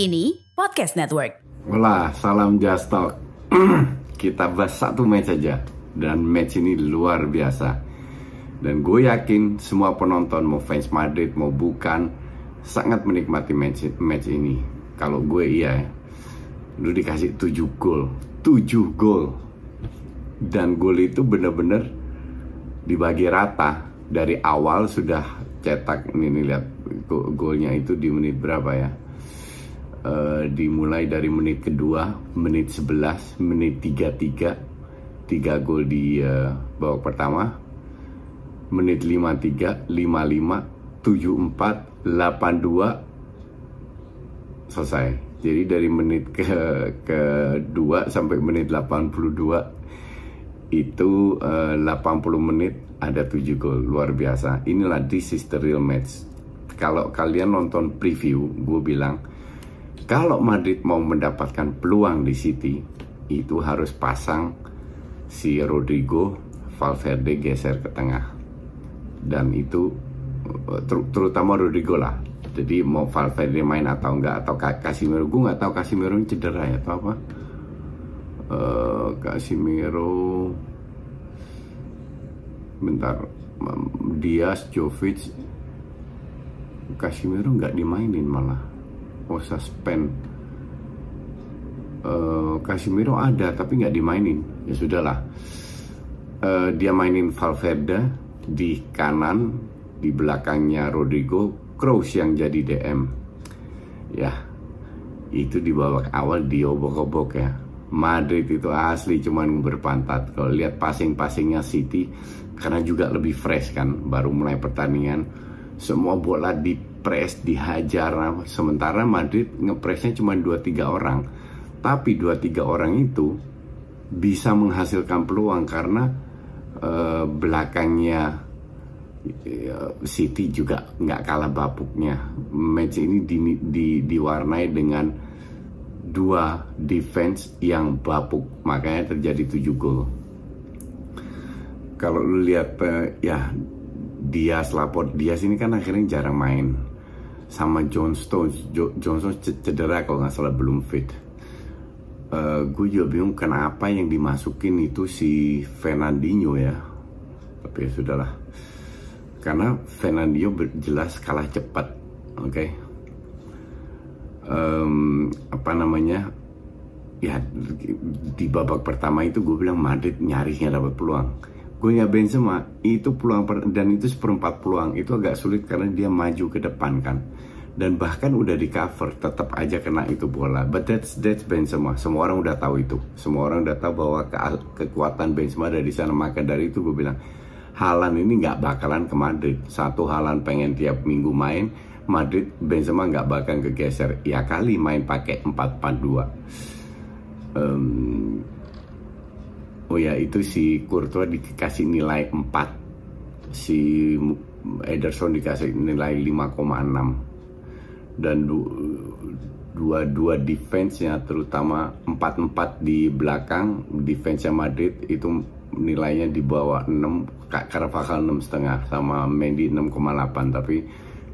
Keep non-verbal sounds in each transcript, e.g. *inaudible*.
Kini Podcast Network. Wala, salam Just Talk. *clears throat* Kita bahas satu match aja. Dan match ini luar biasa. Dan gue yakin semua penonton mau fans Madrid mau bukan sangat menikmati match, match ini. Kalau gue iya ya. Lu dikasih 7 gol. 7 gol. Dan gol itu bener-bener dibagi rata. Dari awal sudah cetak ini nih lihat golnya itu di menit berapa ya? Uh, dimulai dari menit kedua, menit 11, menit 33, 3 gol di uh, babak pertama, menit 53, 55, 74, 82 selesai. Jadi dari menit ke kedua sampai menit 82 itu uh, 80 menit ada 7 gol luar biasa. Inilah this is the real match. Kalau kalian nonton preview, gue bilang kalau Madrid mau mendapatkan peluang di City, itu harus pasang si Rodrigo Valverde geser ke tengah. Dan itu ter terutama Rodrigo lah. Jadi mau Valverde main atau enggak atau Casimiro, gue nggak tahu Casimiro ini cedera ya atau apa. Uh, Casimiro, bentar, Diaz, Jovic, Casimiro nggak dimainin malah oh suspend uh, Casemiro ada tapi nggak dimainin. Ya sudahlah. Uh, dia mainin Valverde di kanan di belakangnya Rodrigo Kroos yang jadi DM ya itu di babak awal diobok-obok ya. Madrid itu asli cuman berpantat. Kalau lihat passing-passingnya City karena juga lebih fresh kan baru mulai pertandingan. Semua bola di press dihajar sementara Madrid ngepresnya cuma 2-3 orang. Tapi 2-3 orang itu bisa menghasilkan peluang karena uh, belakangnya uh, City juga nggak kalah bapuknya. Match ini di, di, diwarnai dengan dua defense yang bapuk. Makanya terjadi 7 gol. Kalau lu lihat uh, ya Diaz lapor Diaz ini kan akhirnya jarang main sama John Stones. Jo John Stones cedera kalau nggak salah belum fit. Uh, gue juga bingung kenapa yang dimasukin itu si Fernandinho ya. Tapi ya sudahlah. Karena Fernandinho jelas kalah cepat oke? Okay? um, apa namanya? Ya di babak pertama itu gue bilang Madrid nyarisnya dapat peluang golnya Benzema itu peluang dan itu seperempat peluang. Itu agak sulit karena dia maju ke depan kan. Dan bahkan udah di cover tetap aja kena itu bola. But that's that's Benzema. Semua orang udah tahu itu. Semua orang udah tahu bahwa ke, kekuatan Benzema ada di sana. Maka dari itu gue bilang Halan ini nggak bakalan ke Madrid. Satu Halan pengen tiap minggu main Madrid Benzema nggak bakal kegeser ya kali main pakai 4-4-2 um, oh ya itu si Courtois dikasih nilai 4 si Ederson dikasih nilai 5,6 dan dua-dua defense-nya terutama 4-4 di belakang defense-nya Madrid itu nilainya di bawah 6 Carvajal 6,5 sama Mendy 6,8 tapi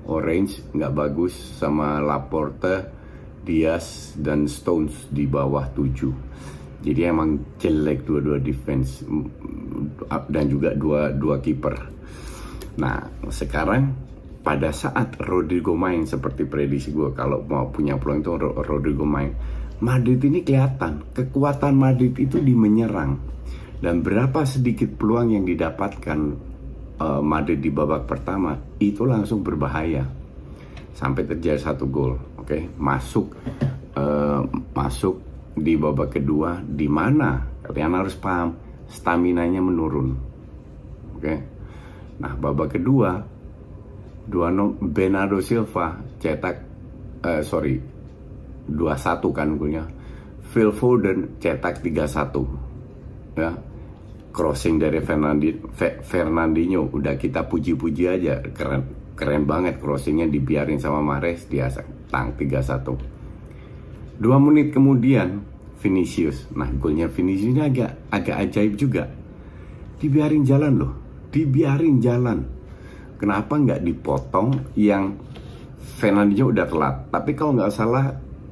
Orange nggak bagus sama Laporte Diaz dan Stones di bawah 7 jadi emang jelek dua-dua defense dan juga dua dua kiper. Nah sekarang pada saat Rodrigo main seperti prediksi gue kalau mau punya peluang itu Rodrigo main Madrid ini kelihatan kekuatan Madrid itu di menyerang dan berapa sedikit peluang yang didapatkan uh, Madrid di babak pertama itu langsung berbahaya sampai terjadi satu gol oke okay? masuk uh, masuk di babak kedua di mana? Kalian harus paham stamina nya menurun. Oke? Okay? nah babak kedua dua Bernardo Silva cetak uh, sorry 2-1 kan golnya Phil Foden cetak 3-1 ya? Crossing dari Fernandi, Fernandinho. Udah kita puji-puji aja. Keren keren banget crossingnya dibiarin sama Mahrez dia tang 3-1 dua menit kemudian Vinicius nah golnya Vinicius ini agak agak ajaib juga. Dibiarin jalan loh dibiarin jalan. Kenapa nggak dipotong yang Fernandinho udah telat? Tapi kalau nggak salah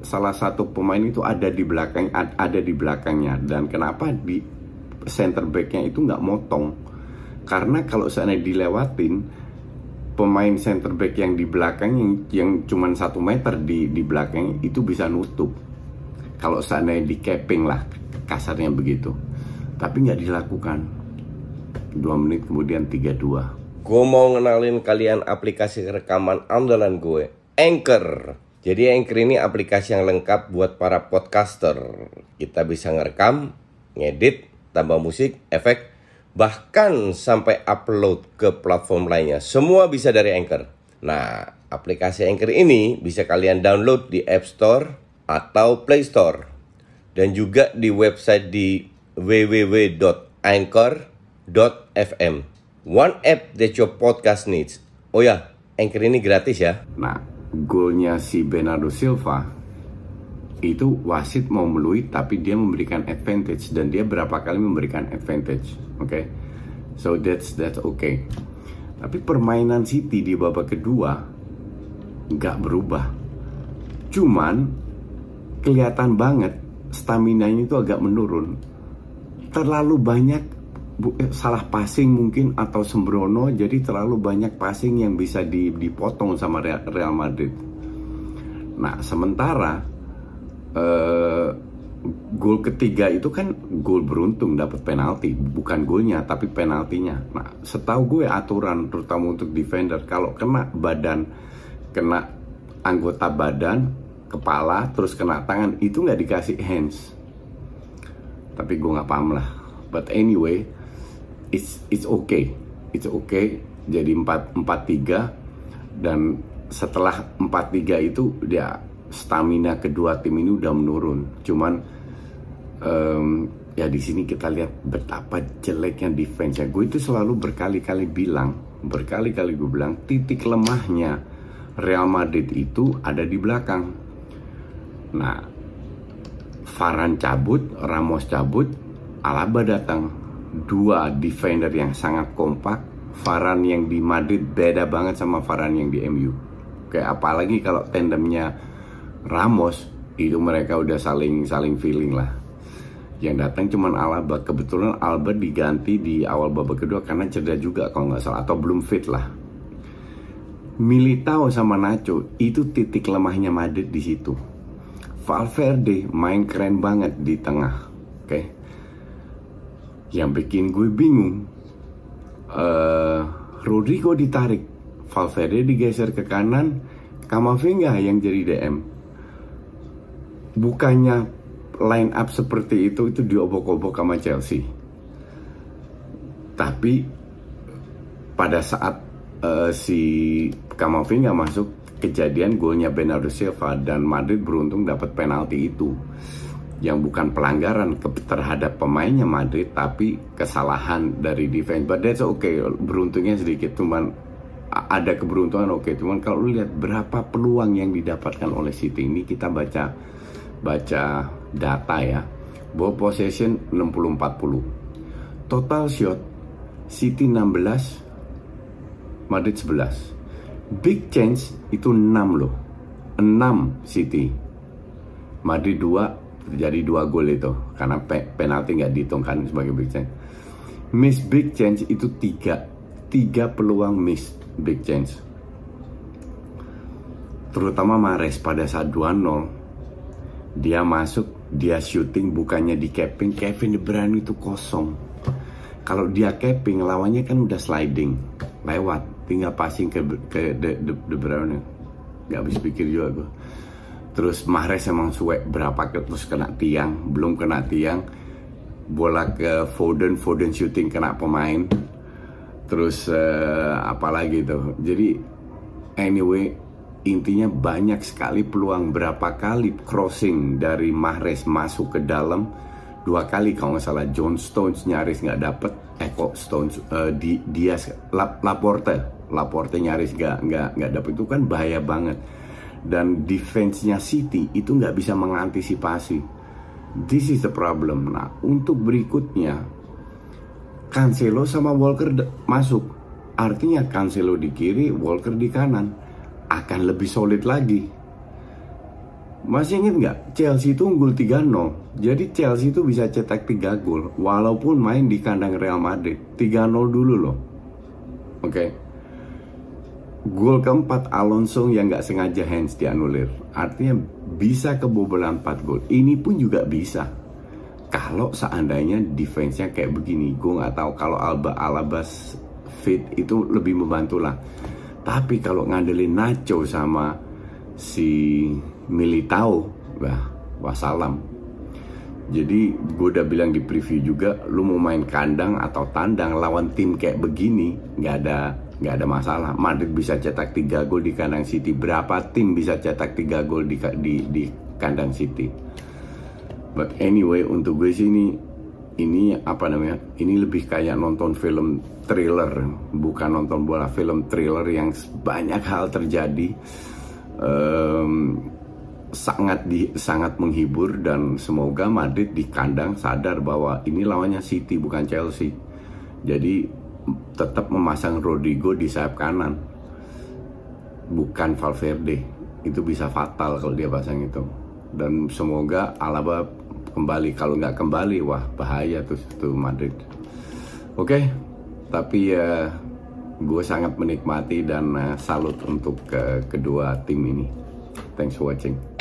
salah satu pemain itu ada di belakang ada di belakangnya. Dan kenapa di center backnya itu nggak motong? Karena kalau seandainya dilewatin pemain center back yang di belakang yang, yang cuma satu meter di di belakang itu bisa nutup kalau seandainya di capping lah kasarnya begitu tapi nggak dilakukan dua menit kemudian tiga dua Gue mau ngenalin kalian aplikasi rekaman andalan gue, Anchor. Jadi Anchor ini aplikasi yang lengkap buat para podcaster. Kita bisa ngerekam, ngedit, tambah musik, efek, bahkan sampai upload ke platform lainnya. Semua bisa dari Anchor. Nah, aplikasi Anchor ini bisa kalian download di App Store atau Play Store. Dan juga di website di www.anchor.fm. One app that your podcast needs. Oh ya, Anchor ini gratis ya. Nah, golnya si Bernardo Silva itu wasit mau meluit tapi dia memberikan advantage dan dia berapa kali memberikan advantage, oke? Okay? So that's that's okay. Tapi permainan City di babak kedua nggak berubah. Cuman kelihatan banget stamina-nya itu agak menurun. Terlalu banyak Eh, salah passing mungkin atau sembrono jadi terlalu banyak passing yang bisa dipotong sama Real Madrid. Nah sementara uh, gol ketiga itu kan gol beruntung dapat penalti bukan golnya tapi penaltinya. Nah setahu gue aturan terutama untuk defender kalau kena badan kena anggota badan kepala terus kena tangan itu nggak dikasih hands. Tapi gue nggak paham lah. But anyway it's it's okay it's okay jadi empat empat tiga dan setelah empat tiga itu dia stamina kedua tim ini udah menurun. Cuman um, ya di sini kita lihat betapa jeleknya defense ya gue itu selalu berkali-kali bilang berkali-kali gue bilang titik lemahnya Real Madrid itu ada di belakang. Nah Varane cabut Ramos cabut Alaba datang. Dua defender yang sangat kompak. Varan yang di Madrid beda banget sama Varan yang di MU kayak apalagi kalau tandemnya Ramos itu mereka udah saling saling feeling lah yang datang cuman Alba kebetulan Alba diganti di awal babak kedua karena cedera juga kalau nggak salah atau belum fit lah Militao sama Nacho itu titik lemahnya Madrid di situ Valverde main keren banget di tengah oke okay? Yang bikin gue bingung, uh, Rodrigo ditarik, Valverde digeser ke kanan, Kamavinga yang jadi DM. Bukannya line up seperti itu itu diobok-obok sama Chelsea. Tapi pada saat uh, si Kamavinga masuk kejadian golnya Bernardo Silva dan Madrid beruntung dapat penalti itu yang bukan pelanggaran terhadap pemainnya Madrid tapi kesalahan dari defense but that's okay beruntungnya sedikit cuman ada keberuntungan oke okay. cuman kalau lihat berapa peluang yang didapatkan oleh City ini kita baca baca data ya. Ball possession 60-40 total shot City 16 Madrid 11 big chance itu 6 loh. 6 City. Madrid 2 terjadi dua gol itu. Karena pe penalti nggak dihitungkan sebagai big chance. Miss big chance itu tiga, tiga peluang miss big chance. terutama Mares pada saat 2-0 dia masuk dia shooting bukannya di capping. Kevin De Bruyne itu kosong. Kalau dia capping lawannya kan udah sliding. Lewat tinggal passing ke ke De, De, De Bruyne. Nggak habis pikir juga gue terus Mahrez emang suek berapa terus kena tiang. Belum kena tiang. Bola ke Foden Foden shooting kena pemain. Terus uh, apa lagi tuh? Jadi anyway intinya banyak sekali peluang berapa kali crossing dari Mahrez masuk ke dalam. Dua kali kalau nggak salah John Stones nyaris nggak dapet. Eh kok Stones uh, di dia Lap, Laporte. Laporte nyaris nggak nggak nggak dapet. Itu kan bahaya banget. Dan defense-nya City itu nggak bisa mengantisipasi. This is the problem. Nah untuk berikutnya Cancelo sama Walker masuk. Artinya Cancelo di kiri Walker di kanan akan lebih solid lagi. Masih ingat nggak? Chelsea itu unggul 3-0. Jadi Chelsea itu bisa cetak 3 gol walaupun main di kandang Real Madrid. 3-0 dulu loh. Oke. Okay. Gol keempat Alonso yang nggak sengaja hands dianulir. Artinya bisa kebobolan 4 gol. Ini pun juga bisa. Kalau seandainya defense-nya kayak begini, gue nggak tahu kalau Alba Alabas fit itu lebih membantu lah. Tapi kalau ngandelin Nacho sama si Militao, wah, wassalam. Jadi gue udah bilang di preview juga, lu mau main kandang atau tandang lawan tim kayak begini, nggak ada nggak ada masalah. Madrid bisa cetak 3 gol di kandang City. Berapa tim bisa cetak 3 gol di, di, di kandang City? But anyway, untuk gue sih ini ini apa namanya? Ini lebih kayak nonton film thriller, bukan nonton bola film thriller yang banyak hal terjadi. Um, sangat di sangat menghibur dan semoga Madrid di kandang sadar bahwa ini lawannya City bukan Chelsea. Jadi tetap memasang Rodrigo di sayap kanan. Bukan Valverde. Itu bisa fatal kalau dia pasang itu. Dan semoga Alaba kembali. Kalau nggak kembali wah bahaya tuh tuh Madrid. Oke okay, tapi ya uh, gue sangat menikmati dan uh, salut untuk uh, kedua tim ini. Thanks for watching